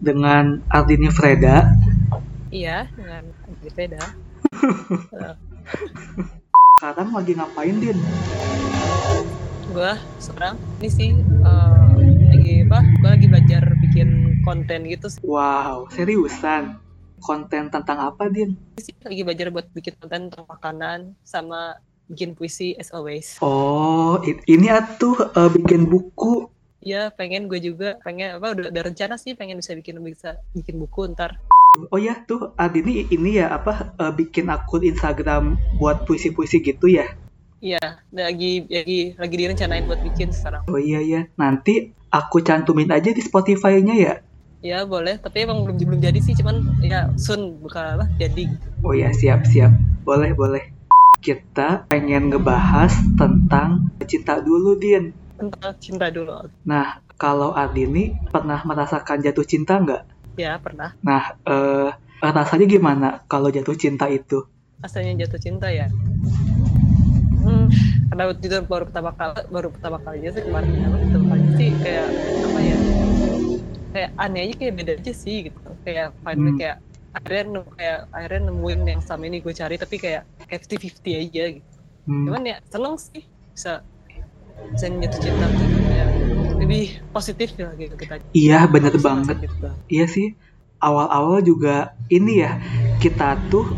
dengan Ardini Freda. Iya, dengan Ardini Freda. Sekarang lagi ngapain, Din? Gue sekarang ini sih uh, lagi apa? Gue lagi belajar bikin konten gitu sih. Wow, seriusan? Konten tentang apa, Din? Lagi belajar buat bikin konten tentang makanan sama bikin puisi as always. Oh, ini atuh uh, bikin buku. Iya, pengen gue juga pengen apa udah ada rencana sih pengen bisa bikin bisa bikin buku ntar. Oh ya tuh Adini ini ya apa uh, bikin akun Instagram buat puisi-puisi gitu ya? Iya, lagi lagi lagi direncanain buat bikin sekarang. Oh iya ya, nanti aku cantumin aja di Spotify-nya ya. Ya boleh, tapi emang belum belum jadi sih, cuman ya soon bakal lah jadi. Oh ya siap siap, boleh boleh kita pengen ngebahas tentang cinta dulu, Din. Tentang cinta dulu. Nah, kalau Ardini pernah merasakan jatuh cinta nggak? Ya, pernah. Nah, eh, rasanya gimana kalau jatuh cinta itu? Rasanya jatuh cinta ya? Hmm, karena waktu itu baru pertama kali, baru pertama kalinya sih kemarin, ya, pertama kali sih kayak apa ya? Kayak aneh aja kayak beda aja sih gitu. Kayak finally hmm. kayak akhirnya kayak akhirnya nemuin yang sama ini gue cari tapi kayak kayak fifty fifty aja gitu hmm. cuman ya seneng sih bisa bisa jatuh cinta gitu ya lebih positif ya gitu kita. Iya bener banget. gitu. iya sih. Awal-awal juga ini ya kita tuh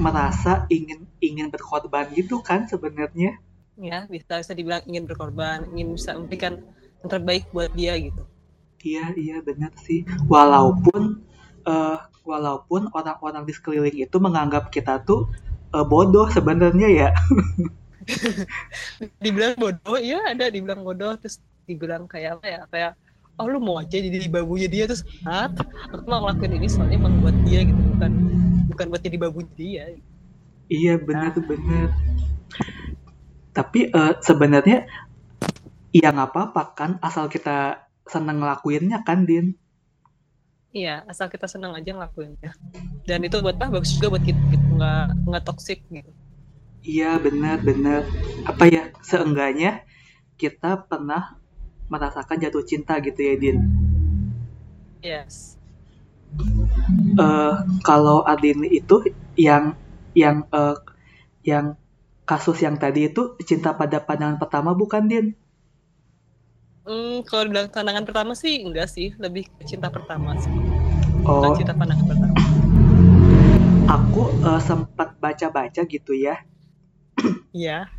merasa ingin ingin berkorban gitu kan sebenarnya. Ya bisa bisa dibilang ingin berkorban ingin bisa memberikan yang terbaik buat dia gitu. Iya iya benar sih. Walaupun uh, walaupun orang-orang di sekeliling itu menganggap kita tuh uh, bodoh sebenarnya ya. dibilang bodoh, ya ada dibilang bodoh terus dibilang kayak apa ya kayak oh lu mau aja jadi babunya dia terus ah aku mau ngelakuin ini soalnya emang buat dia gitu bukan bukan buat jadi babunya dia. Iya benar nah. benar. Tapi uh, sebenarnya ya nggak apa-apa kan asal kita seneng ngelakuinnya kan Din. Iya, asal kita senang aja ngelakuinnya. Dan itu buat apa? Bagus juga buat kita gitu, nggak nggak toksik gitu. Iya, benar benar. Apa ya? Seenggaknya kita pernah merasakan jatuh cinta gitu ya, Din. Yes. Uh, kalau Adin itu yang yang uh, yang kasus yang tadi itu cinta pada pandangan pertama bukan Din? Hmm, kalau dibilang pandangan pertama sih enggak sih, lebih cinta pertama sih. Oh. Bukan cinta pandangan pertama. Aku uh, sempat baca-baca gitu ya. Iya.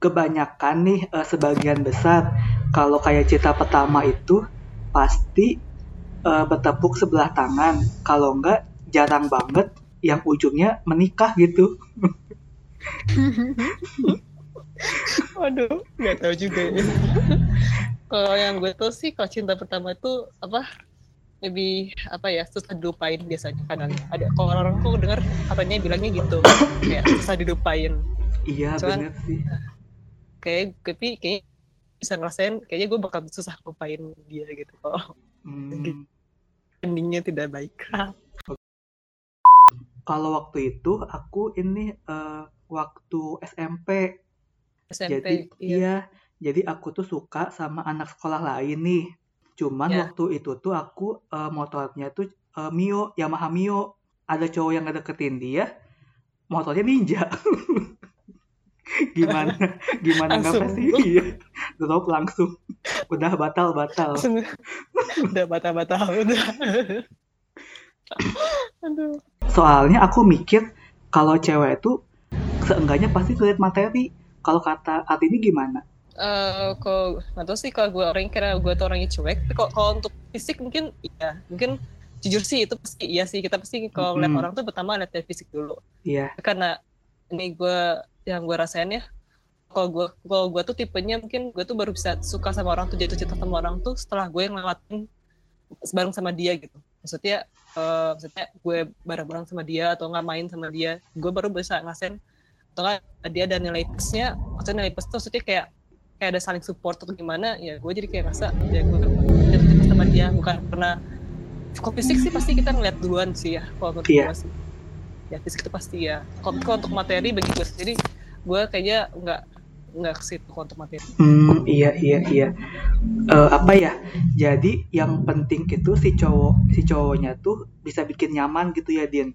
Kebanyakan nih uh, sebagian besar kalau kayak cinta pertama itu pasti uh, bertepuk sebelah tangan. Kalau enggak jarang banget yang ujungnya menikah gitu. Waduh, nggak tahu juga ya. kalau yang gue tuh sih kalau cinta pertama itu apa lebih apa ya susah dilupain biasanya kadang ada kalau orang-orang tuh dengar katanya bilangnya gitu kayak susah dilupain iya benar sih kayak tapi kayak bisa ngerasain kayaknya gue bakal susah lupain dia gitu kalau hmm. endingnya tidak baik kalau waktu itu aku ini uh, waktu SMP SMP jadi iya. iya jadi aku tuh suka sama anak sekolah lain nih. Cuman yeah. waktu itu tuh aku uh, motornya tuh uh, Mio, Yamaha Mio. Ada cowok yang ngedeketin dia, motornya Ninja. gimana? Gimana nggak pasti? Iya. Drop langsung. Udah batal batal udah batal batal udah. Aduh. soalnya aku mikir kalau cewek itu seenggaknya pasti ngeliat materi. Kalau kata ini gimana? Uh, kalau nggak tahu sih kalau gue orang kira gue tuh orangnya cuek. Tapi kalau untuk fisik mungkin iya. Mungkin jujur sih itu pasti iya sih. Kita pasti kalau mm -hmm. orang tuh pertama lihat dari fisik dulu. Iya. Yeah. karena ini gue yang gue rasain ya. Kalau gue kalau gue tuh tipenya mungkin gue tuh baru bisa suka sama orang tuh jatuh cinta sama orang tuh setelah gue yang ngelewatin bareng sama dia gitu. Maksudnya uh, maksudnya gue bareng-bareng sama dia atau nggak main sama dia gue baru bisa ngasen atau nggak dia. Ada nilai plusnya maksudnya nilai plus tuh maksudnya kayak kayak ada saling support atau gimana ya gue jadi kayak rasa ya gue jatuh cinta sama dia. Bukan pernah kalau fisik sih pasti kita ngeliat duluan sih ya kalau menurut yeah. gue sih. Ya fisik itu pasti ya. Kalau, untuk materi bagi gue sendiri gue kayaknya nggak nggak ke situ untuk materi hmm iya iya iya uh, apa ya Jadi yang penting itu si cowok si cowoknya tuh bisa bikin nyaman gitu ya Din.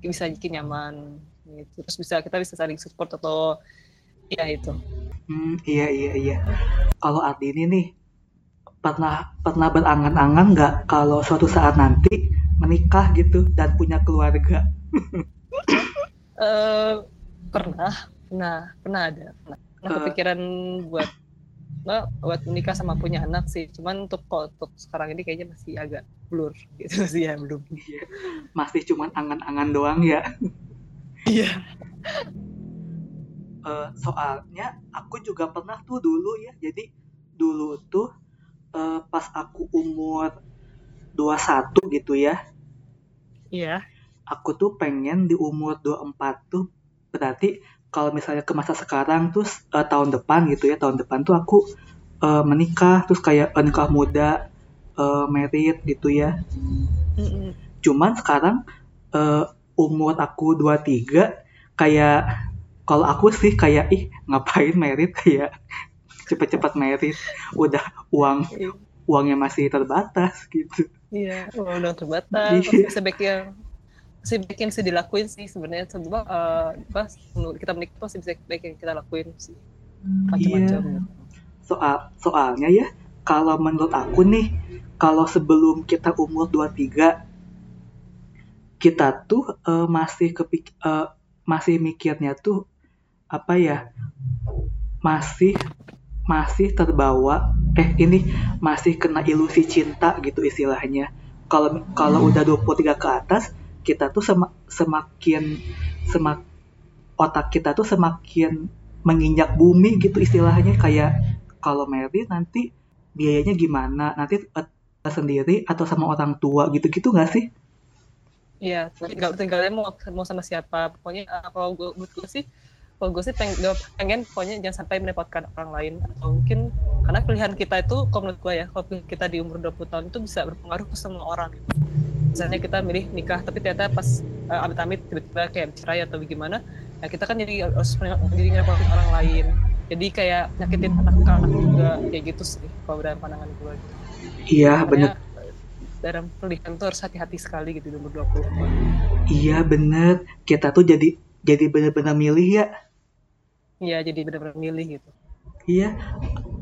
bisa bikin nyaman gitu. terus bisa kita bisa saling support atau ya itu Hmm, iya iya iya. Kalau Ardi ini nih pernah pernah berangan-angan nggak kalau suatu saat nanti menikah gitu dan punya keluarga? Eh pernah pernah pernah ada pernah, pernah Eh. kepikiran buat nggak buat menikah sama punya anak sih cuman untuk kok untuk sekarang ini kayaknya masih agak blur gitu sih ya belum Iya. Masih cuman angan-angan doang ya. iya Eh, soalnya aku juga pernah tuh dulu ya. Jadi dulu tuh eh, pas aku umur 21 gitu ya. iya Aku tuh pengen di umur 24 tuh berarti kalau misalnya ke masa sekarang terus eh, tahun depan gitu ya, tahun depan tuh aku eh, menikah terus kayak eh, nikah muda eh, merit gitu ya. Mm-mm. Cuman sekarang eh, umur aku 23 kayak kalau aku sih kayak ih ngapain merit kayak cepet-cepet merit udah uang Iya. uangnya masih terbatas gitu. Iya, udah terbatas. Masih sebaiknya masih bikin bisa dilakuin sih sebenarnya sebab eh, apa kita menikah pasti bisa baik yang kita lakuin sih macam-macam. Iya. Soal soalnya ya kalau menurut aku nih kalau sebelum kita umur 23 kita tuh eh, masih kepik eh, masih mikirnya tuh apa ya masih masih terbawa eh ini masih kena ilusi cinta gitu istilahnya kalau kalau udah 23 ke atas kita tuh sema- semakin semak otak kita tuh semakin menginjak bumi gitu istilahnya kayak kalau married nanti biayanya gimana nanti eh, sendiri atau sama orang tua gitu-gitu nggak sih Iya, tinggal tinggalnya mau mau sama siapa. Pokoknya eh, kalau gue gue sih kalau gue sih pengen, pengen pokoknya jangan sampai merepotkan orang lain atau mungkin karena pilihan kita itu kalau menurut gue ya kalau kita di umur 20 tahun itu bisa berpengaruh ke semua orang. Misalnya kita milih nikah tapi ternyata pas uh, amit-amit tiba-tiba kayak cerai atau gimana ya kita kan jadi harus jadi ngerepotin orang lain jadi kayak nyakitin anak-anak juga kayak gitu sih kalau dalam pandangan gue gitu. iya bener Makanya, dalam pernikahan tuh harus hati-hati sekali gitu di umur 20 iya bener kita tuh jadi jadi bener-bener milih ya Iya, jadi benar-benar milih gitu. Iya,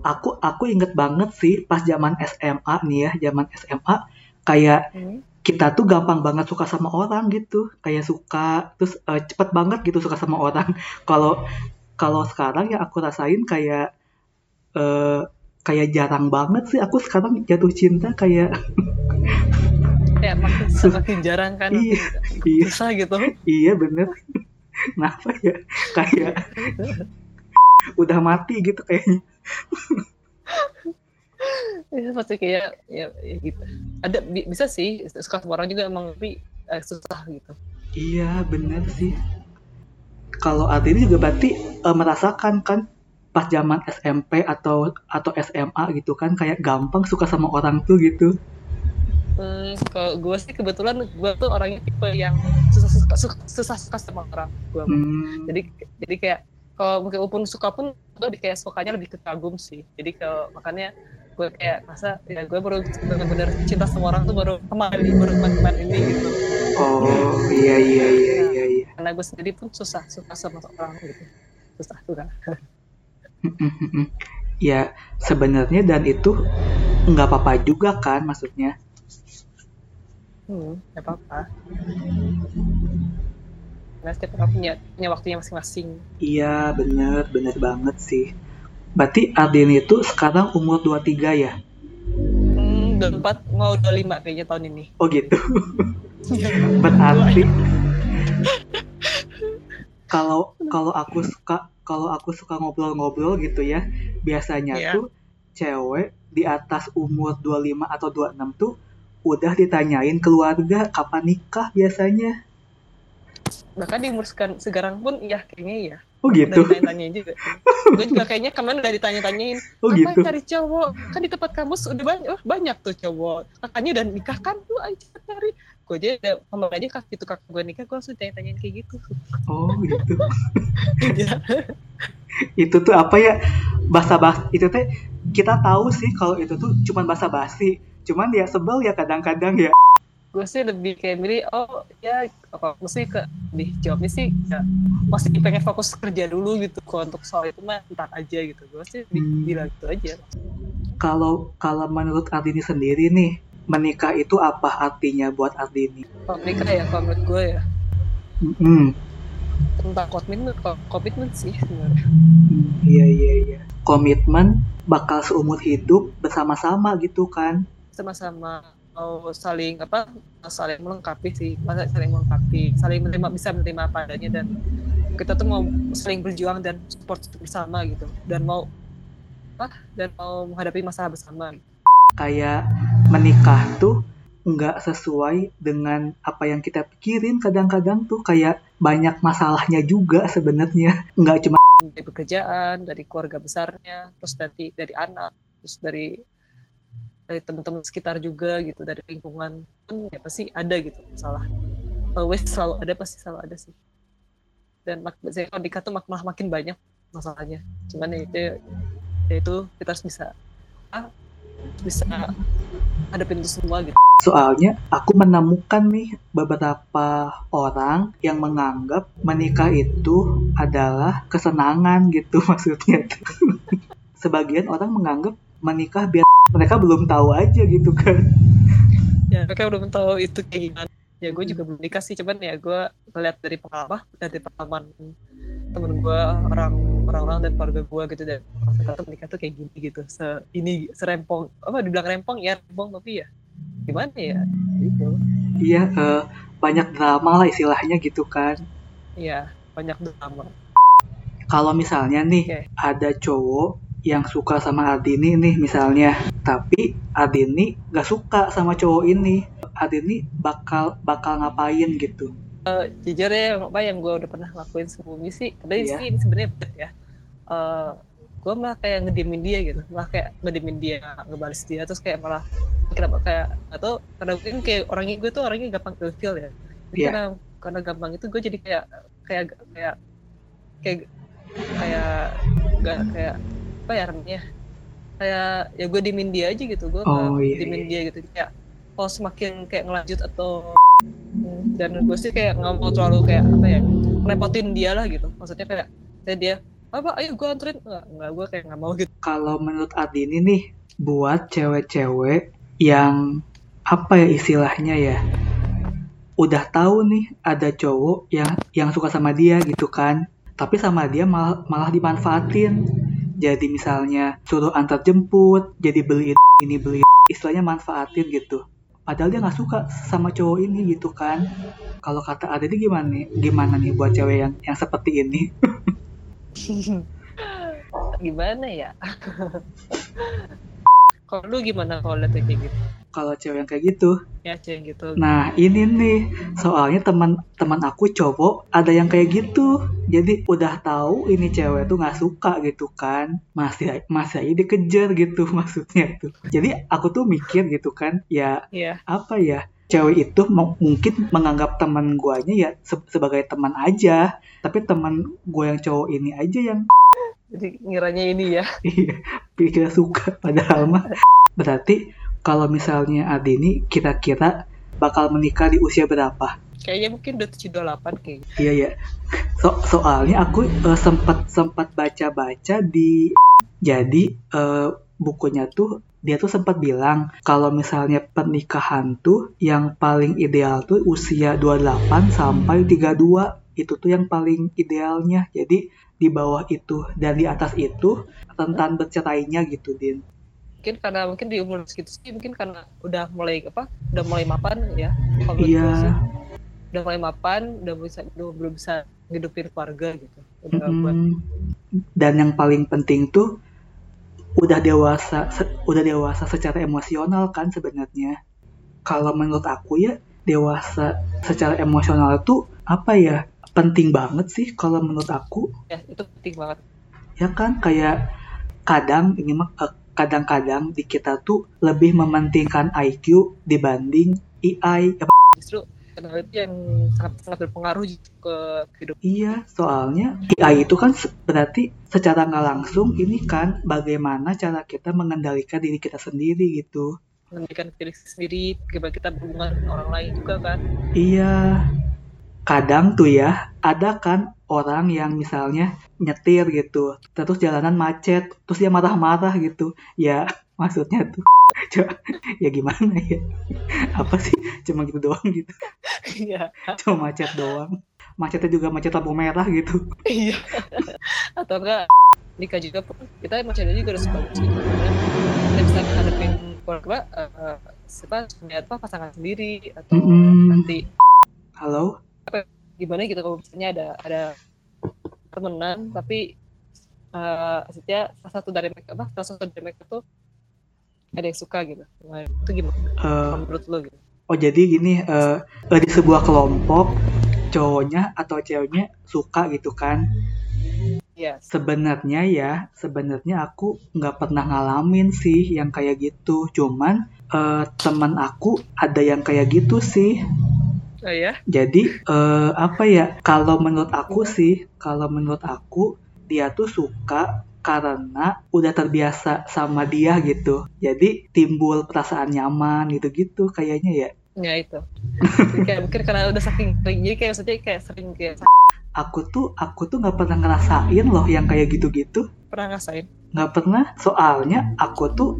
aku aku inget banget sih pas zaman SMA nih ya, zaman SMA kayak Hmm. Kita tuh gampang banget suka sama orang gitu, kayak suka terus eh, cepet banget gitu suka sama orang. Kalau kalau sekarang yang aku rasain kayak eh kayak jarang banget sih aku sekarang jatuh cinta kayak Ya, makin semakin jarang kan, Iya, iya susah gitu. iya bener. Kenapa ya? Kayak udah mati gitu kayaknya. Ya, pasti kayak ya, ya gitu. Ada bi- bisa sih suka sama orang juga emang tapi eh, susah gitu. Iya bener sih. Kalau Artini juga berarti eh, merasakan kan pas zaman SMP atau atau SMA gitu kan kayak gampang suka sama orang tuh gitu. Hmm, kalau gue sih kebetulan gue tuh orangnya tipe yang susah suka, susah, susah suka sama orang. Gua. Hmm, Jadi jadi kayak kalau mungkin walaupun suka pun gue kayak sukanya lebih ke kagum sih. Jadi kalau makanya gue kayak masa ya gue baru benar-benar cinta sama orang tuh baru kemarin baru kemarin ini gitu. oh iya iya iya iya. iya. Karena gue sendiri pun susah suka sama orang gitu. Susah juga. ya sebenarnya dan itu nggak apa-apa juga kan maksudnya. Hmm, gak apa-apa. Karena setiap orang punya, punya waktunya masing-masing. Iya bener bener banget sih. Berarti Ardeni itu sekarang umur 23 ya? Hmm, udah empat mau udah lima kayaknya tahun ini. Oh gitu. Berarti kalau kalau aku suka kalau aku suka ngobrol-ngobrol gitu ya, biasanya Iya. tuh cewek di atas umur 25 atau 26 tuh udah ditanyain keluarga kapan nikah biasanya. Bahkan di umur sekarang, sekarang pun iya kayaknya iya. Oh Udah gitu. ditanya-tanyain juga. Gue juga kayaknya kemarin udah ditanya-tanyain. Oh Apa gitu. cari cowok? Kan di tempat kampus udah banyak, oh, banyak tuh cowok. Kakaknya udah nikah kan tuh aja cari. Gue aja udah kemarin aja kak itu kakak gue nikah gue langsung tanya-tanyain kayak gitu. Oh gitu. Iya. itu tuh apa ya bahasa bahasa itu teh kita tahu sih kalau itu tuh cuma basa-basi cuman ya sebel ya kadang-kadang ya gue sih lebih kayak milih oh ya apa mesti ke di jawabnya sih ya masih pengen fokus kerja dulu gitu. Kok untuk soal itu mah entar aja gitu. Gue sih Hmm. bilang gitu aja. Kalau kalau menurut Ardini sendiri nih menikah itu apa artinya buat Ardini? Kalau menikah ya kalau menurut gue ya. Hmm, tentang komitmen ko- komitmen sih sebenarnya. Hmm, iya iya iya. Komitmen bakal seumur hidup bersama-sama gitu kan? Sama-sama mau saling apa saling melengkapi sih. Masa saling melengkapi saling menerima bisa menerima apa adanya dan kita tuh mau saling berjuang dan support bersama gitu. Dan mau apa dan mau menghadapi masalah bersama. Kayak menikah tuh nggak sesuai dengan apa yang kita pikirin kadang-kadang tuh. Kayak banyak masalahnya juga sebenarnya. Nggak cuma dari pekerjaan dari keluarga besarnya terus dari dari anak terus dari dari teman-teman sekitar juga gitu dari lingkungan. Kan ya pasti ada gitu masalah. Always selalu ada pasti selalu ada sih. Dan mak saya kalau nikah tuh mak- malah makin banyak masalahnya. Cuman ya itu ya itu kita harus bisa ah, bisa hadapin itu semua gitu. Soalnya aku menemukan nih beberapa orang yang menganggap menikah itu adalah kesenangan gitu maksudnya. Sebagian orang menganggap menikah biar mereka belum tahu aja gitu kan. Ya mereka udah tahu itu kayak gimana. Ya gue juga belum nikah sih cuman ya gue ngeliat dari pengalaman dari pengalaman temen gue orang orang-orang dan keluarga gue gitu dan mereka tuh menikah tuh kayak gini gitu. Se ini serempong apa dibilang rempong? Ya rempong tapi ya gimana ya? Gitu. Iya eh, banyak drama lah istilahnya gitu kan. Ya banyak drama. Kalau misalnya nih Oke. ada cowok yang suka sama Ardini nih misalnya. Tapi Ardini gak suka sama cowok ini. Ardini bakal bakal ngapain gitu? Jujur ya apa yang gue udah pernah lakuin sebelumnya sih tadi Iya. sih ini sebenarnya ya. Eh gue malah kayak ngediemin dia gitu. Malah kayak ngediemin dia ngebalas dia terus kayak malah kenapa kayak atau karena mungkin kayak orangnya gue tuh orangnya gampang ilfeel ya. Jadi Iya. karena karena gampang itu gue jadi kayak kayak kayak kayak kayak gak kayak apa ya namanya kayak ya gue diemin dia aja gitu gue Oh, iya, diemin iya. dia gitu. Kayak kalau semakin kayak ngelanjut atau dan gue sih kayak nggak mau terlalu kayak apa ya ngerepotin dia lah gitu. Maksudnya kayak kayak dia apa ayo gue anterin. Nggak nggak gue kayak nggak mau gitu. Kalau menurut Ardini nih buat cewek-cewek yang apa ya istilahnya ya udah tahu nih ada cowok yang yang suka sama dia gitu kan tapi sama dia malah malah dimanfaatin jadi misalnya suruh antar jemput jadi beli ini beli istilahnya manfaatin gitu. Padahal dia nggak suka sama cowok ini gitu kan. Kalau kata Ardini gimana nih? Gimana nih buat cewek yang yang seperti ini? Gimana ya? Kalau lu gimana kalau lihat kayak gitu kalau cewek yang kayak gitu. Ya cewek gitu. Nah ini nih soalnya teman-teman aku cowok ada yang kayak gitu. Jadi udah tahu ini cewek tuh nggak suka gitu kan, masih masih aja dikejar gitu maksudnya tuh. Jadi aku tuh mikir gitu kan, ya Iya. apa ya cewek itu mungkin menganggap teman guanya ya se- sebagai teman aja, tapi teman gue yang cowok ini aja yang jadi ngiranya ini ya. Iya, pikir suka padahal mah berarti kalau misalnya Ardini kira-kira bakal menikah di usia berapa? kayaknya mungkin udah tujuh delapan kayak gitu. Iya ya. So, soalnya aku eh, sempat sempat baca-baca di jadi eh, bukunya tuh dia tuh sempat bilang kalau misalnya pernikahan tuh yang paling ideal tuh usia 28 sampai 32 itu tuh yang paling idealnya. Jadi di bawah itu dan di atas itu rentan bercerainya gitu Din. Mungkin karena mungkin di umur segitu sih mungkin karena udah mulai apa udah mulai mapan ya kalau Iya. sih. udah mulai mapan udah bisa udah belum bisa ngidupin keluarga gitu udah buat Mm-mm. Dan yang paling penting tuh udah dewasa, udah dewasa secara emosional kan sebenarnya. Kalau menurut aku ya dewasa secara emosional tuh apa ya penting banget sih kalau menurut aku ya itu penting banget ya kan kayak kadang ini mah kadang-kadang di kita tuh lebih mementingkan IQ dibanding EI ya, justru itu yang sangat sangat berpengaruh ke hidup Iya, soalnya AI itu kan berarti secara nggak langsung ini kan bagaimana cara kita mengendalikan diri kita sendiri gitu. mengendalikan diri sendiri bagaimana kita berhubungan dengan orang lain juga kan. Iya, kadang tuh ya ada kan orang yang misalnya nyetir gitu, terus jalanan macet, terus dia marah-marah gitu. Ya maksudnya tuh, ya gimana ya? Apa sih? Cuma gitu doang gitu, iya cuma macet doang. Macetnya juga macet lampu merah gitu. iya atau enggak nikah juga kita cewek juga harus bagus gitu kita bisa hadapin keluarga eh, siapa punya apa pasangan sendiri atau nanti Halo? Gimana gitu kalau misalnya ada ada temenan tapi eh maksudnya salah satu dari mereka apa salah satu dari mereka tuh ada yang suka gitu nah, itu gimana Kalau menurut lo gitu Oh jadi gini, eh, eh, di sebuah kelompok cowoknya atau ceweknya suka gitu kan? yes Sebenarnya ya, sebenarnya aku nggak pernah ngalamin sih yang kayak gitu. Cuman eh, teman aku ada yang kayak gitu sih. Oh ya Jadi eh, apa ya? Kalau menurut aku sih, kalau menurut aku dia tuh suka karena udah terbiasa sama dia gitu. Jadi timbul perasaan nyaman gitu-gitu kayaknya ya. ya itu Jadi kayak mungkin karena udah saking sering jadi kayak maksudnya kayak sering kayak aku tuh aku tuh nggak pernah ngerasain loh yang kayak gitu-gitu pernah ngasain nggak pernah soalnya aku tuh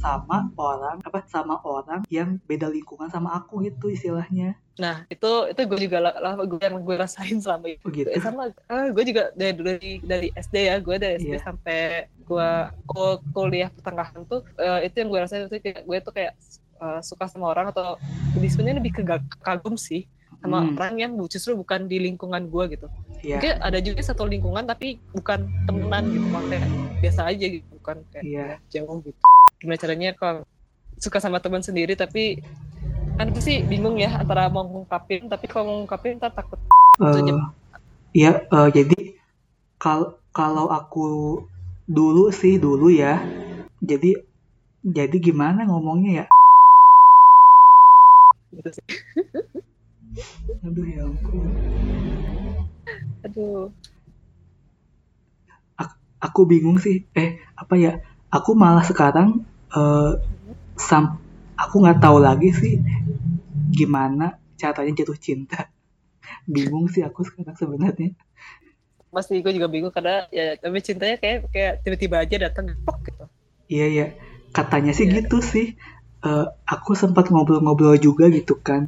sama orang apa sama orang yang beda lingkungan sama aku gitu istilahnya. Nah itu itu gue juga lah lah- gue yang gue rasain selama itu. Begitu Eh, sama ah, gue juga dari dari dari SD ya gue dari SD Iya. sampai gue kul- kuliah pertengahan tuh eh, itu yang gue rasain itu kayak gue tuh kayak eh, suka sama orang atau sebenarnya lebih ke kagum sih sama Hmm, orang yang justru bukan di lingkungan gue gitu. Iya. Mungkin ada juga satu lingkungan tapi bukan temenan gitu makanya biasa aja gitu bukan kayak Iya. jauh gitu gimana caranya kalau suka sama teman sendiri tapi kan sih bingung ya antara mau ngungkapin tapi kalau ngungkapin ntar takut. Jam- ya eh, jadi kal kalau aku dulu sih dulu ya jadi jadi gimana ngomongnya ya? Gitu sih. Aduh ya ampun. Aduh. Aku bingung sih eh apa ya aku malah sekarang eh, sam aku nggak tahu lagi sih gimana caranya jatuh cinta. Bingung sih aku sekarang sebenarnya. Pasti gue juga bingung karena ya tapi cintanya kayak kayak tiba-tiba aja datang pok gitu. Iya ya katanya sih Iya. gitu sih. Eh, aku sempat ngobrol-ngobrol juga gitu kan.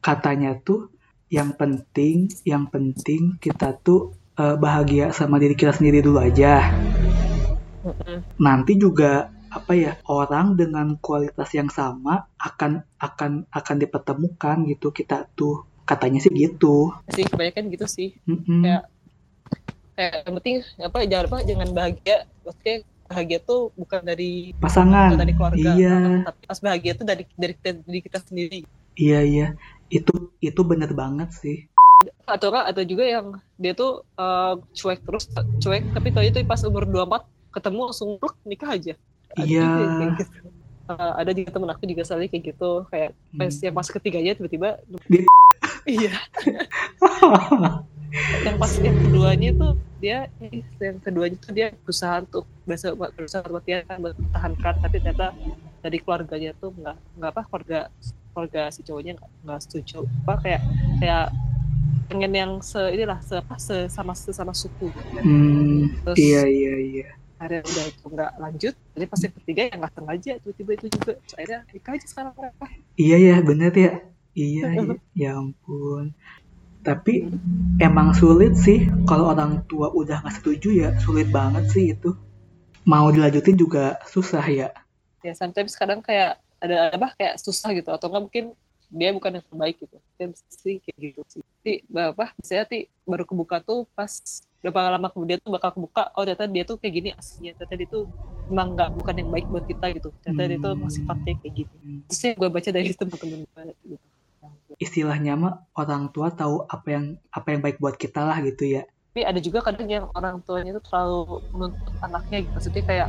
Katanya tuh yang penting yang penting kita tuh eh, bahagia sama diri kita sendiri dulu aja. Nanti juga apa ya orang dengan kualitas yang sama akan akan akan dipertemukan gitu. Kita tuh katanya sih gitu. Sih kebanyakan gitu sih. Mm-mm. Kayak- kayak yang penting apa jangan apa jangan bahagia. Maksudnya bahagia tuh bukan dari pasangan. bukan dari keluarga. Iya. Tapi pas bahagia tuh dari dari kita, dari kita sendiri. Iya iya. Itu itu bener banget sih. Atau enggak atau juga yang dia tuh eh, cuek terus cuek. Tapi tau itu pas umur 24 ketemu langsung nikah aja Ada Iya. kayak gitu. Eh, ada juga temen aku juga soalnya kayak gitu kayak pas Hmm. yang pas ketiganya tiba-tiba iya yang pas yang keduanya tuh dia eh, yang keduanya tuh dia berusaha untuk berusaha berusaha buat dia kan mempertahankan tapi ternyata dari keluarganya tuh nggak nggak apa keluarga keluarga si cowoknya nggak setuju apa kayak kayak pengen yang se inilah se apa se sama sesama suku gitu. Hmm, terus iya iya iya akhirnya udah itu nggak lanjut jadi pas yang ketiga yang nggak sengaja tiba-tiba itu juga. Terus akhirnya nikah aja sekarang mereka iya ya bener ya. Iya iya. ya ampun. Tapi emang sulit sih. Kalau orang tua udah nggak setuju ya sulit banget sih itu. Mau dilanjutin juga susah ya. Ya sometimes kadang kayak ada apa kayak susah gitu. Atau enggak mungkin dia bukan yang terbaik gitu. Dan sih kayak gitu sih. Tapi apa saya ti baru kebuka tuh pas berapa lama kemudian tuh bakal kebuka oh ternyata dia tuh kayak gini aslinya. Ternyata dia tuh emang nggak bukan yang baik buat kita gitu. Ternyata dia tuh Hmm. sifatnya kayak gitu terus gue baca dari teman-teman gitu. Istilahnya mah orang tua tahu apa yang apa yang baik buat kita lah gitu ya. Tapi ada juga kadang yang orang tuanya itu terlalu menuntut anaknya gitu. Maksudnya kayak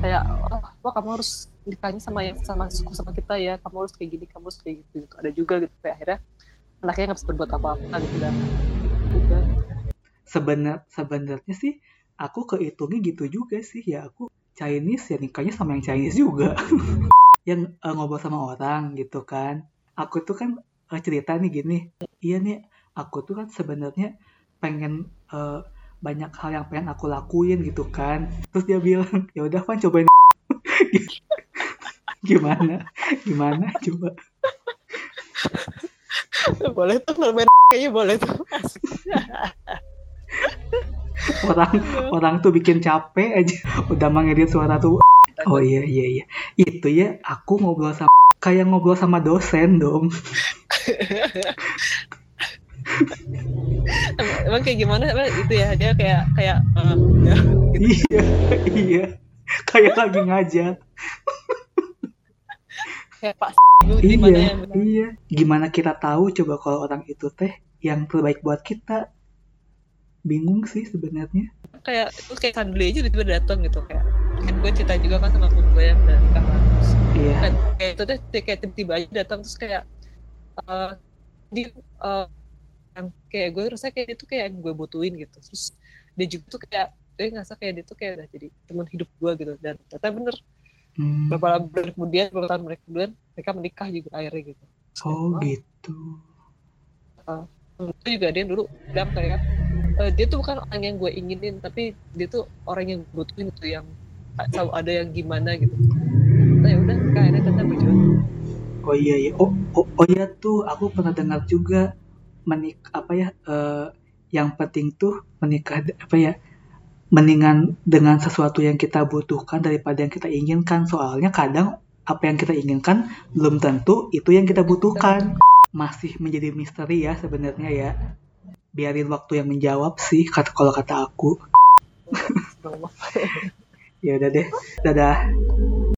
kayak oh wah kamu harus nikahnya sama yang sama suku sama kita ya kamu harus kayak gini kamu harus kayak gitu, gitu. ada juga gitu kayak akhirnya anaknya nggak bisa berbuat apa-apa gitu dan udah. Sebenar sebenarnya sih aku kehitungnya gitu juga sih ya aku Chinese ya nikahnya sama yang Chinese juga. Yang uh, ngobrol sama orang gitu kan. Aku tuh kan uh, cerita nih gini. Iya nih aku tuh kan sebenarnya pengen uh, banyak hal yang pengen aku lakuin gitu kan. Terus dia bilang ya udah kan cobain. Gimana? Gimana? Coba. Boleh tuh main kayaknya boleh tuh. Orang orang tuh bikin capek aja. Udah mengedit suara tuh. Oh iya iya iya. Itu ya aku ngobrol sama kayak ngobrol sama dosen dong emang kayak gimana? Emang itu ya? Dia kayak kayak uh, ya, gitu. iya iya. Kayak lagi ngajar. Kayak pak iya ya, iya. Gimana kita tahu coba kalau orang itu teh yang terbaik buat kita? Bingung sih sebenarnya. Kayak itu kayak suddenly aja tiba-tiba datang gitu kayak kan gue cerita juga kan sama gue yang dari terus iya. Kan kayak itu tuh kayak tiba-tiba aja datang terus kayak uh, di uh, yang kayak gue rasa kayak itu kayak yang gue butuhin gitu. Terus dia juga tuh kayak gue ngerasa kayak dia tuh kayak udah jadi teman hidup gue gitu. Dan ternyata bener. Hmm. beberapa bulan kemudian beberapa tahun mereka kemudian mereka menikah juga akhirnya gitu. Oh gitu. Uh, itu juga dia dulu bilang kayak uh, dia tuh bukan orang yang gue inginin tapi dia tuh orang yang butuhin itu yang selalu ada yang gimana gitu. Nah, ya udah akhirnya tetap berjuang. Oh iya iya. Oh, oh oh iya tuh aku pernah dengar juga menik apa ya uh, yang penting tuh menikah apa ya mendingan dengan sesuatu yang kita butuhkan daripada yang kita inginkan. Soalnya kadang apa yang kita inginkan belum tentu itu yang kita butuhkan. Masih menjadi misteri ya sebenarnya ya. Biarin waktu yang menjawab sih kata kalau kata aku. Ya udah deh. Dadah